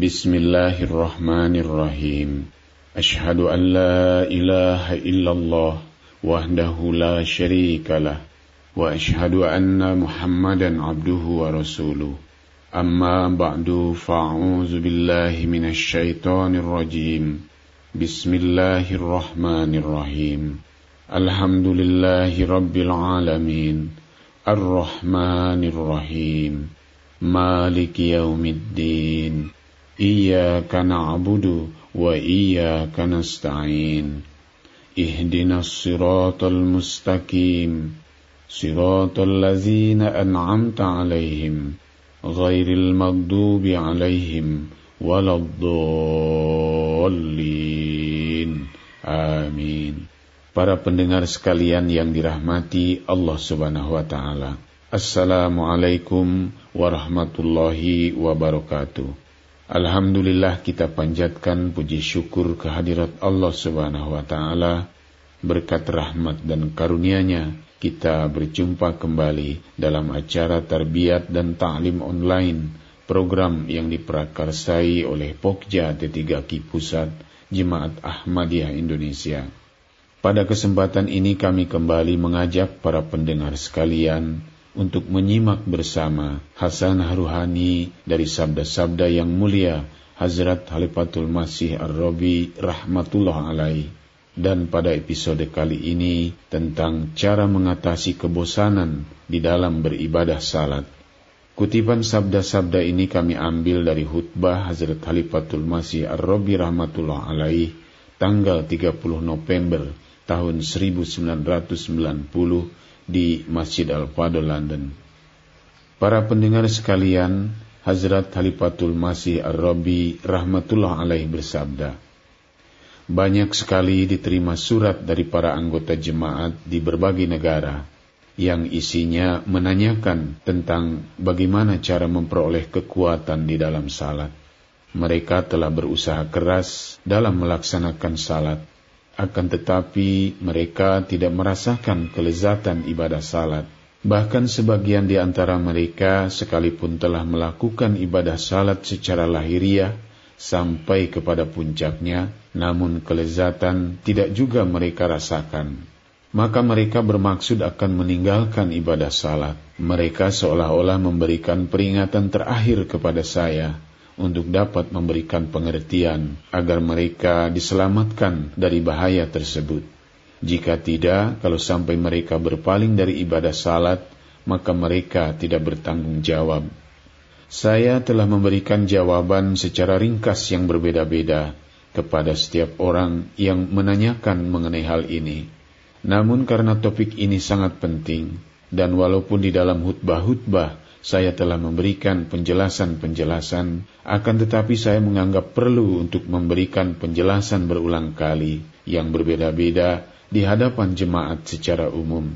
بسم الله الرحمن الرحيم. أشهد أن لا إله إلا الله وحده لا شريك له وأشهد أن محمدا عبده ورسوله. أما بعد فأعوذ بالله من الشيطان الرجيم. بسم الله الرحمن الرحيم. الحمد لله رب العالمين. الرحمن الرحيم. مالك يوم الدين. إياك نعبد وإياك نستعين اهدنا الصراط المستقيم صراط الذين أنعمت عليهم غير المغضوب عليهم ولا الضالين آمين Para pendengar sekalian yang dirahmati Allah Subhanahu wa taala. Assalamualaikum warahmatullahi wabarakatuh. Alhamdulillah kita panjatkan puji syukur kehadirat Allah Subhanahu wa taala. Berkat rahmat dan karunia-Nya kita berjumpa kembali dalam acara tarbiyat dan ta'lim online, program yang diprakarsai oleh Pokja T3Ki Pusat Jemaat Ahmadiyah Indonesia. Pada kesempatan ini kami kembali mengajak para pendengar sekalian untuk menyimak bersama Hasan Haruhani dari sabda-sabda yang mulia Hazrat Halifatul Masih Ar-Rabi rahmatullah alaih dan pada episode kali ini tentang cara mengatasi kebosanan di dalam beribadah salat. Kutipan sabda-sabda ini kami ambil dari khutbah Hazrat Halifatul Masih Ar-Rabi rahmatullah alaih tanggal 30 November tahun 1990 di Masjid Al-Fadl London. Para pendengar sekalian, Hazrat Halifatul Masih Ar-Rabi rahmatullah alaih bersabda, banyak sekali diterima surat dari para anggota jemaat di berbagai negara yang isinya menanyakan tentang bagaimana cara memperoleh kekuatan di dalam salat. Mereka telah berusaha keras dalam melaksanakan salat, akan tetapi mereka tidak merasakan kelezatan ibadah salat. Bahkan sebagian di antara mereka sekalipun telah melakukan ibadah salat secara lahiriah sampai kepada puncaknya, namun kelezatan tidak juga mereka rasakan. Maka mereka bermaksud akan meninggalkan ibadah salat. Mereka seolah-olah memberikan peringatan terakhir kepada saya, untuk dapat memberikan pengertian agar mereka diselamatkan dari bahaya tersebut. Jika tidak, kalau sampai mereka berpaling dari ibadah salat, maka mereka tidak bertanggung jawab. Saya telah memberikan jawaban secara ringkas yang berbeda-beda kepada setiap orang yang menanyakan mengenai hal ini. Namun karena topik ini sangat penting, dan walaupun di dalam hutbah-hutbah saya telah memberikan penjelasan-penjelasan, akan tetapi saya menganggap perlu untuk memberikan penjelasan berulang kali yang berbeda-beda di hadapan jemaat secara umum.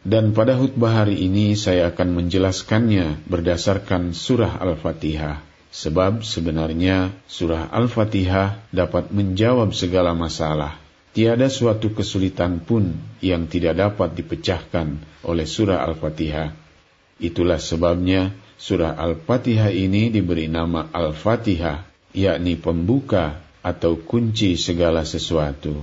Dan pada khutbah hari ini saya akan menjelaskannya berdasarkan surah Al-Fatihah. Sebab sebenarnya surah Al-Fatihah dapat menjawab segala masalah. Tiada suatu kesulitan pun yang tidak dapat dipecahkan oleh surah Al-Fatihah. Itulah sebabnya surah Al-Fatihah ini diberi nama Al-Fatihah, yakni pembuka atau kunci segala sesuatu.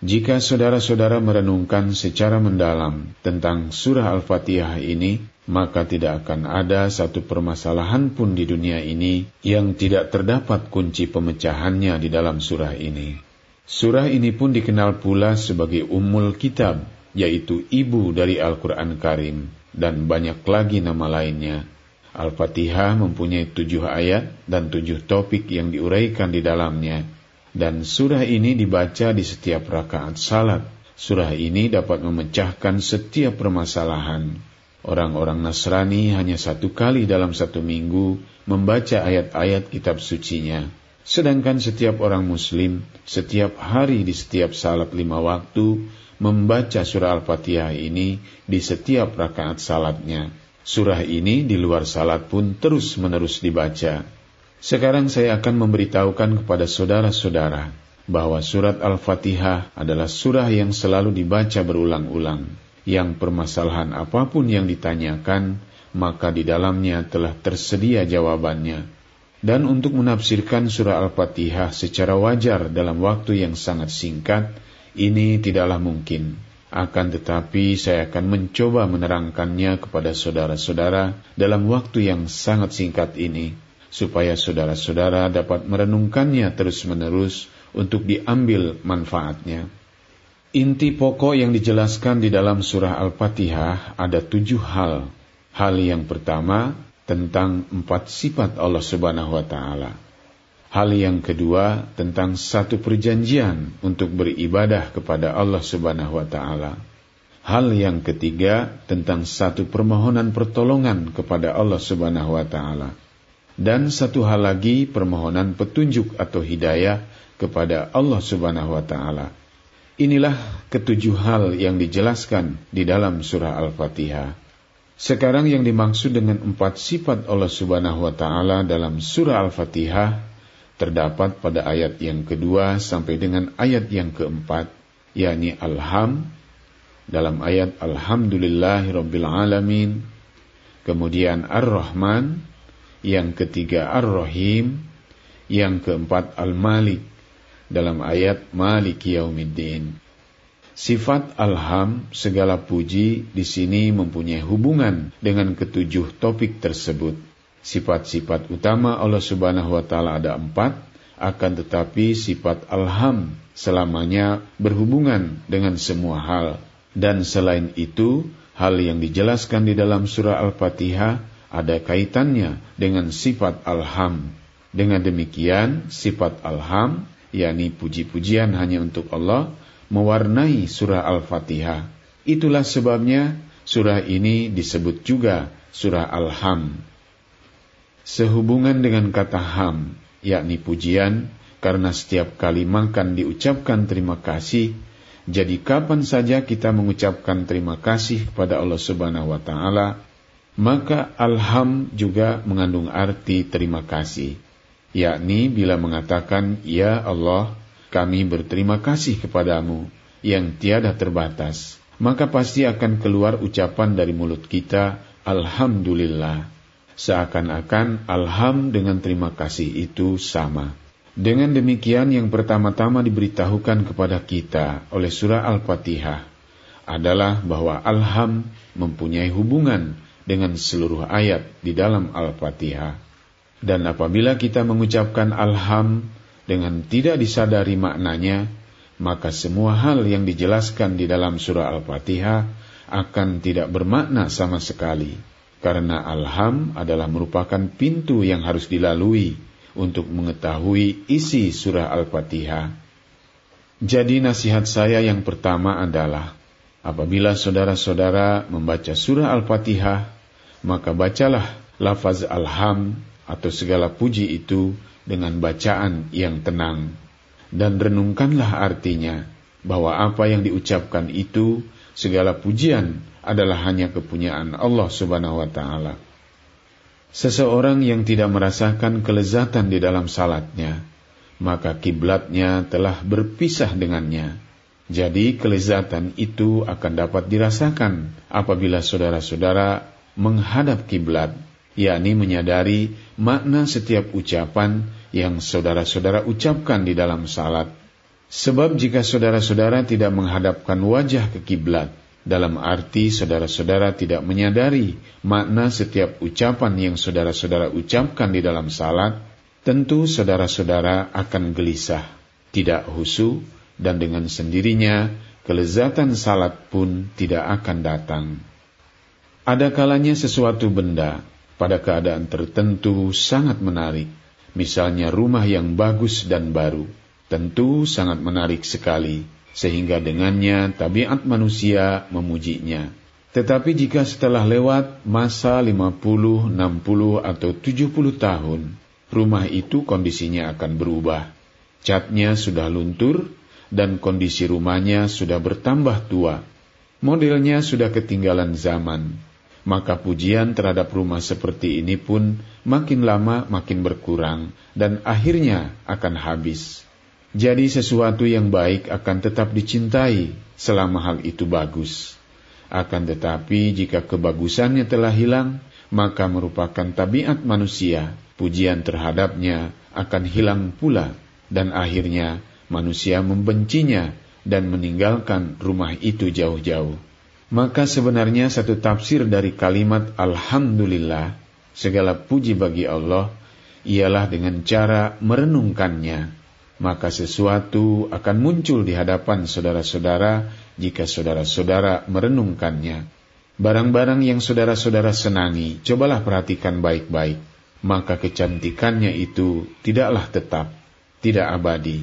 Jika saudara-saudara merenungkan secara mendalam tentang surah Al-Fatihah ini, maka tidak akan ada satu permasalahan pun di dunia ini yang tidak terdapat kunci pemecahannya di dalam surah ini. Surah ini pun dikenal pula sebagai Ummul Kitab, yaitu ibu dari Al-Quran Karim dan banyak lagi nama lainnya. Al-Fatihah mempunyai tujuh ayat dan tujuh topik yang diuraikan di dalamnya. Dan surah ini dibaca di setiap rakaat salat. Surah ini dapat memecahkan setiap permasalahan. Orang-orang Nasrani hanya satu kali dalam satu minggu membaca ayat-ayat kitab sucinya. Sedangkan setiap orang muslim setiap hari di setiap salat lima waktu membaca surah Al-Fatihah ini di setiap rakaat salatnya. Surah ini di luar salat pun terus-menerus dibaca. Sekarang saya akan memberitahukan kepada saudara-saudara bahwa surat Al-Fatihah adalah surah yang selalu dibaca berulang-ulang. Yang permasalahan apa pun yang ditanyakan, maka di dalamnya telah tersedia jawabannya. Dan untuk menafsirkan surah Al-Fatihah secara wajar dalam waktu yang sangat singkat, ini tidaklah mungkin. Akan tetapi saya akan mencoba menerangkannya kepada saudara-saudara dalam waktu yang sangat singkat ini, supaya saudara-saudara dapat merenungkannya terus-menerus untuk diambil manfaatnya. Inti pokok yang dijelaskan di dalam surah Al-Fatihah ada tujuh hal. Hal yang pertama, tentang empat sifat Allah Subhanahu wa taala. Hal yang kedua tentang satu perjanjian untuk beribadah kepada Allah Subhanahu wa taala. Hal yang ketiga tentang satu permohonan pertolongan kepada Allah Subhanahu wa taala. Dan satu hal lagi permohonan petunjuk atau hidayah kepada Allah Subhanahu wa taala. Inilah ketujuh hal yang dijelaskan di dalam surah Al-Fatihah. Sekarang yang dimaksud dengan empat sifat Allah Subhanahu wa taala dalam surah Al-Fatihah terdapat pada ayat yang kedua sampai dengan ayat yang keempat yakni alham dalam ayat alhamdulillahirabbil alamin kemudian ar-rahman yang ketiga ar-rahim yang keempat al-malik dalam ayat malik yaumiddin Sifat alham, segala puji di sini mempunyai hubungan dengan ketujuh topik tersebut. Sifat-sifat utama Allah Subhanahu wa Ta'ala ada empat, akan tetapi sifat alham selamanya berhubungan dengan semua hal. Dan selain itu, hal yang dijelaskan di dalam surah Al-Fatihah ada kaitannya dengan sifat alham. Dengan demikian, sifat alham, yakni puji-pujian hanya untuk Allah, mewarnai surah Al-Fatihah. Itulah sebabnya surah ini disebut juga surah Al-Ham. Sehubungan dengan kata ham, yakni pujian, karena setiap kali makan diucapkan terima kasih, jadi kapan saja kita mengucapkan terima kasih kepada Allah Subhanahu wa taala, maka alham juga mengandung arti terima kasih, yakni bila mengatakan ya Allah, kami berterima kasih kepadamu yang tiada terbatas, maka pasti akan keluar ucapan dari mulut kita, Alhamdulillah. Seakan-akan alham dengan terima kasih itu sama. Dengan demikian yang pertama-tama diberitahukan kepada kita oleh surah Al-Fatihah adalah bahwa alham mempunyai hubungan dengan seluruh ayat di dalam Al-Fatihah. Dan apabila kita mengucapkan alham dengan tidak disadari maknanya, maka semua hal yang dijelaskan di dalam surah Al-Fatihah akan tidak bermakna sama sekali. Karena alham adalah merupakan pintu yang harus dilalui untuk mengetahui isi surah Al-Fatihah. Jadi nasihat saya yang pertama adalah, apabila saudara-saudara membaca surah Al-Fatihah, maka bacalah lafaz alham atau segala puji itu dengan bacaan yang tenang dan renungkanlah artinya bahwa apa yang diucapkan itu segala pujian adalah hanya kepunyaan Allah Subhanahu wa taala. Seseorang yang tidak merasakan kelezatan di dalam salatnya, maka kiblatnya telah berpisah dengannya. Jadi kelezatan itu akan dapat dirasakan apabila saudara-saudara menghadap kiblat yakni menyadari makna setiap ucapan yang saudara-saudara ucapkan di dalam salat. Sebab jika saudara-saudara tidak menghadapkan wajah ke kiblat, dalam arti saudara-saudara tidak menyadari makna setiap ucapan yang saudara-saudara ucapkan di dalam salat, tentu saudara-saudara akan gelisah, tidak husu, dan dengan sendirinya kelezatan salat pun tidak akan datang. Ada kalanya sesuatu benda pada keadaan tertentu sangat menarik. Misalnya rumah yang bagus dan baru, tentu sangat menarik sekali, sehingga dengannya tabiat manusia memujinya. Tetapi jika setelah lewat masa 50, 60, atau 70 tahun, rumah itu kondisinya akan berubah. Catnya sudah luntur, dan kondisi rumahnya sudah bertambah tua. Modelnya sudah ketinggalan zaman, maka pujian terhadap rumah seperti ini pun makin lama makin berkurang dan akhirnya akan habis. Jadi sesuatu yang baik akan tetap dicintai selama hal itu bagus. Akan tetapi jika kebagusannya telah hilang, maka merupakan tabiat manusia pujian terhadapnya akan hilang pula dan akhirnya manusia membencinya dan meninggalkan rumah itu jauh-jauh. Maka sebenarnya satu tafsir dari kalimat Alhamdulillah, segala puji bagi Allah, ialah dengan cara merenungkannya. Maka sesuatu akan muncul di hadapan saudara-saudara jika saudara-saudara merenungkannya. Barang-barang yang saudara-saudara senangi, cobalah perhatikan baik-baik. Maka kecantikannya itu tidaklah tetap, tidak abadi.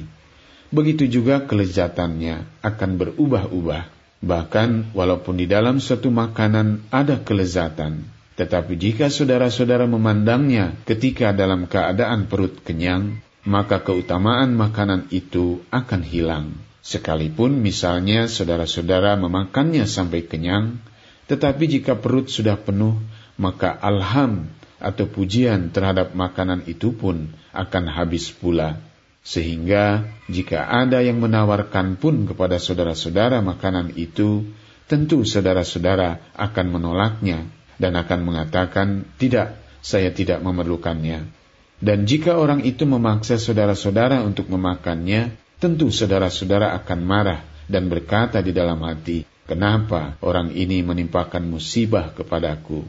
Begitu juga kelezatannya akan berubah-ubah. Bahkan walaupun di dalam suatu makanan ada kelezatan, tetapi jika saudara-saudara memandangnya ketika dalam keadaan perut kenyang, maka keutamaan makanan itu akan hilang. Sekalipun misalnya saudara-saudara memakannya sampai kenyang, tetapi jika perut sudah penuh, maka alham atau pujian terhadap makanan itu pun akan habis pula. Sehingga jika ada yang menawarkan pun kepada saudara-saudara makanan itu, tentu saudara-saudara akan menolaknya dan akan mengatakan, "Tidak, saya tidak memerlukannya." Dan jika orang itu memaksa saudara-saudara untuk memakannya, tentu saudara-saudara akan marah dan berkata di dalam hati, Kenapa orang ini menimpakan musibah kepadaku?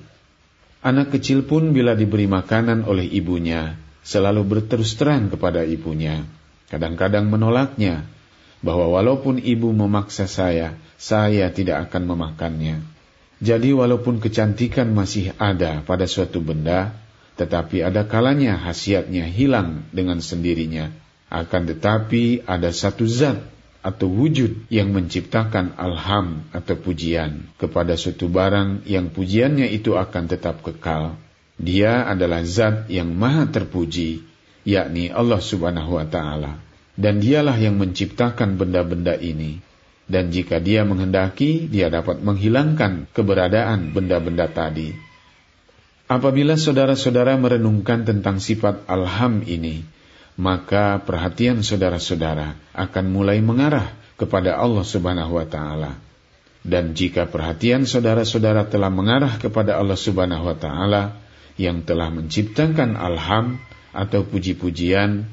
Anak kecil pun bila diberi makanan oleh ibunya, selalu berterus terang kepada ibunya. Kadang-kadang menolaknya, bahwa walaupun ibu memaksa saya, saya tidak akan memakannya. Jadi walaupun kecantikan masih ada pada suatu benda, tetapi ada kalanya khasiatnya hilang dengan sendirinya. Akan tetapi ada satu zat atau wujud yang menciptakan alham atau pujian kepada suatu barang yang pujiannya itu akan tetap kekal. Dia adalah zat yang maha terpuji, yakni Allah subhanahu wa ta'ala. Dan dialah yang menciptakan benda-benda ini. Dan jika dia menghendaki, dia dapat menghilangkan keberadaan benda-benda tadi. Apabila saudara-saudara merenungkan tentang sifat alham ini, maka perhatian saudara-saudara akan mulai mengarah kepada Allah Subhanahu wa taala. Dan jika perhatian saudara-saudara telah mengarah kepada Allah Subhanahu wa taala yang telah menciptakan alham atau puji-pujian,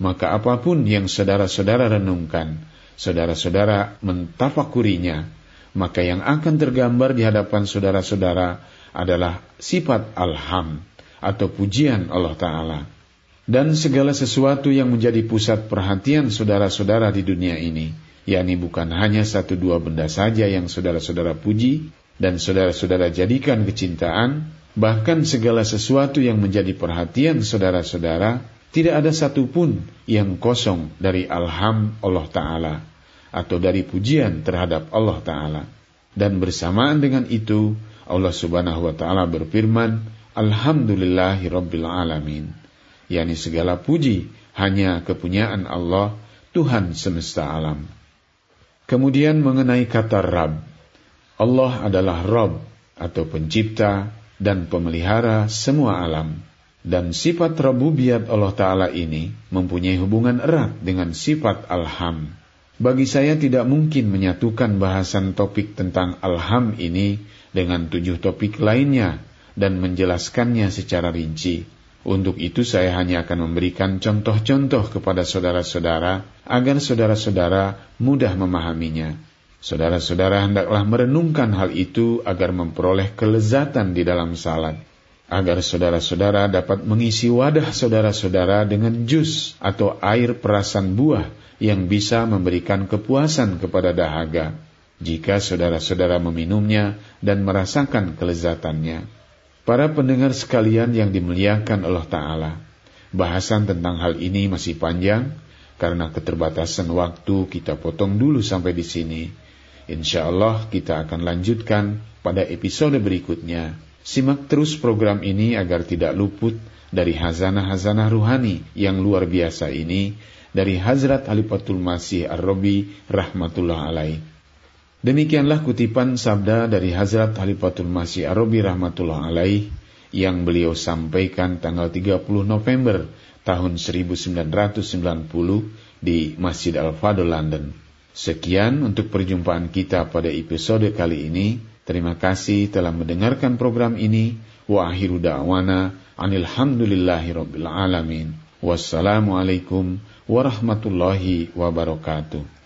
maka apa pun yang saudara-saudara renungkan, saudara-saudara mentafakurinya, maka yang akan tergambar di hadapan saudara-saudara adalah sifat alham atau pujian Allah Ta'ala dan segala sesuatu yang menjadi pusat perhatian saudara-saudara di dunia ini, yakni bukan hanya satu dua benda saja yang saudara-saudara puji dan saudara-saudara jadikan kecintaan, bahkan segala sesuatu yang menjadi perhatian saudara-saudara, tidak ada satupun yang kosong dari alham Allah Ta'ala atau dari pujian terhadap Allah Ta'ala. Dan bersamaan dengan itu, Allah Subhanahu wa Ta'ala berfirman, Alhamdulillahi Rabbil Alamin yakni segala puji hanya kepunyaan Allah, Tuhan semesta alam. Kemudian mengenai kata Rab, Allah adalah Rob atau pencipta dan pemelihara semua alam. Dan sifat rububiyat Allah Ta'ala ini mempunyai hubungan erat dengan sifat alham. Bagi saya tidak mungkin menyatukan bahasan topik tentang alham ini dengan tujuh topik lainnya dan menjelaskannya secara rinci. Untuk itu saya hanya akan memberikan contoh-contoh kepada saudara-saudara agar saudara-saudara mudah memahaminya. Saudara-saudara hendaklah merenungkan hal itu agar memperoleh kelezatan di dalam salat. Agar saudara-saudara dapat mengisi wadah saudara-saudara dengan jus atau air perasan buah yang bisa memberikan kepuasan kepada dahaga. Jika saudara-saudara meminumnya dan merasakan kelezatannya. Para pendengar sekalian yang dimuliakan Allah Ta'ala, bahasan tentang hal ini masih panjang, karena keterbatasan waktu kita potong dulu sampai di sini. Insya Allah kita akan lanjutkan pada episode berikutnya. Simak terus program ini agar tidak luput dari hazanah-hazanah ruhani yang luar biasa ini dari Hazrat Halifatul Masih Ar-Rabi rahmatullah alaih. Demikianlah kutipan sabda dari Hazrat Halifatul Masih Arabi rahmatullah alaih yang beliau sampaikan tanggal 30 November tahun 1990 di Masjid Al-Fadl London. Sekian untuk perjumpaan kita pada episode kali ini. Terima kasih telah mendengarkan program ini. Wa akhiru da'wana Anilhamdulillahi alamin. Wassalamualaikum warahmatullahi wabarakatuh.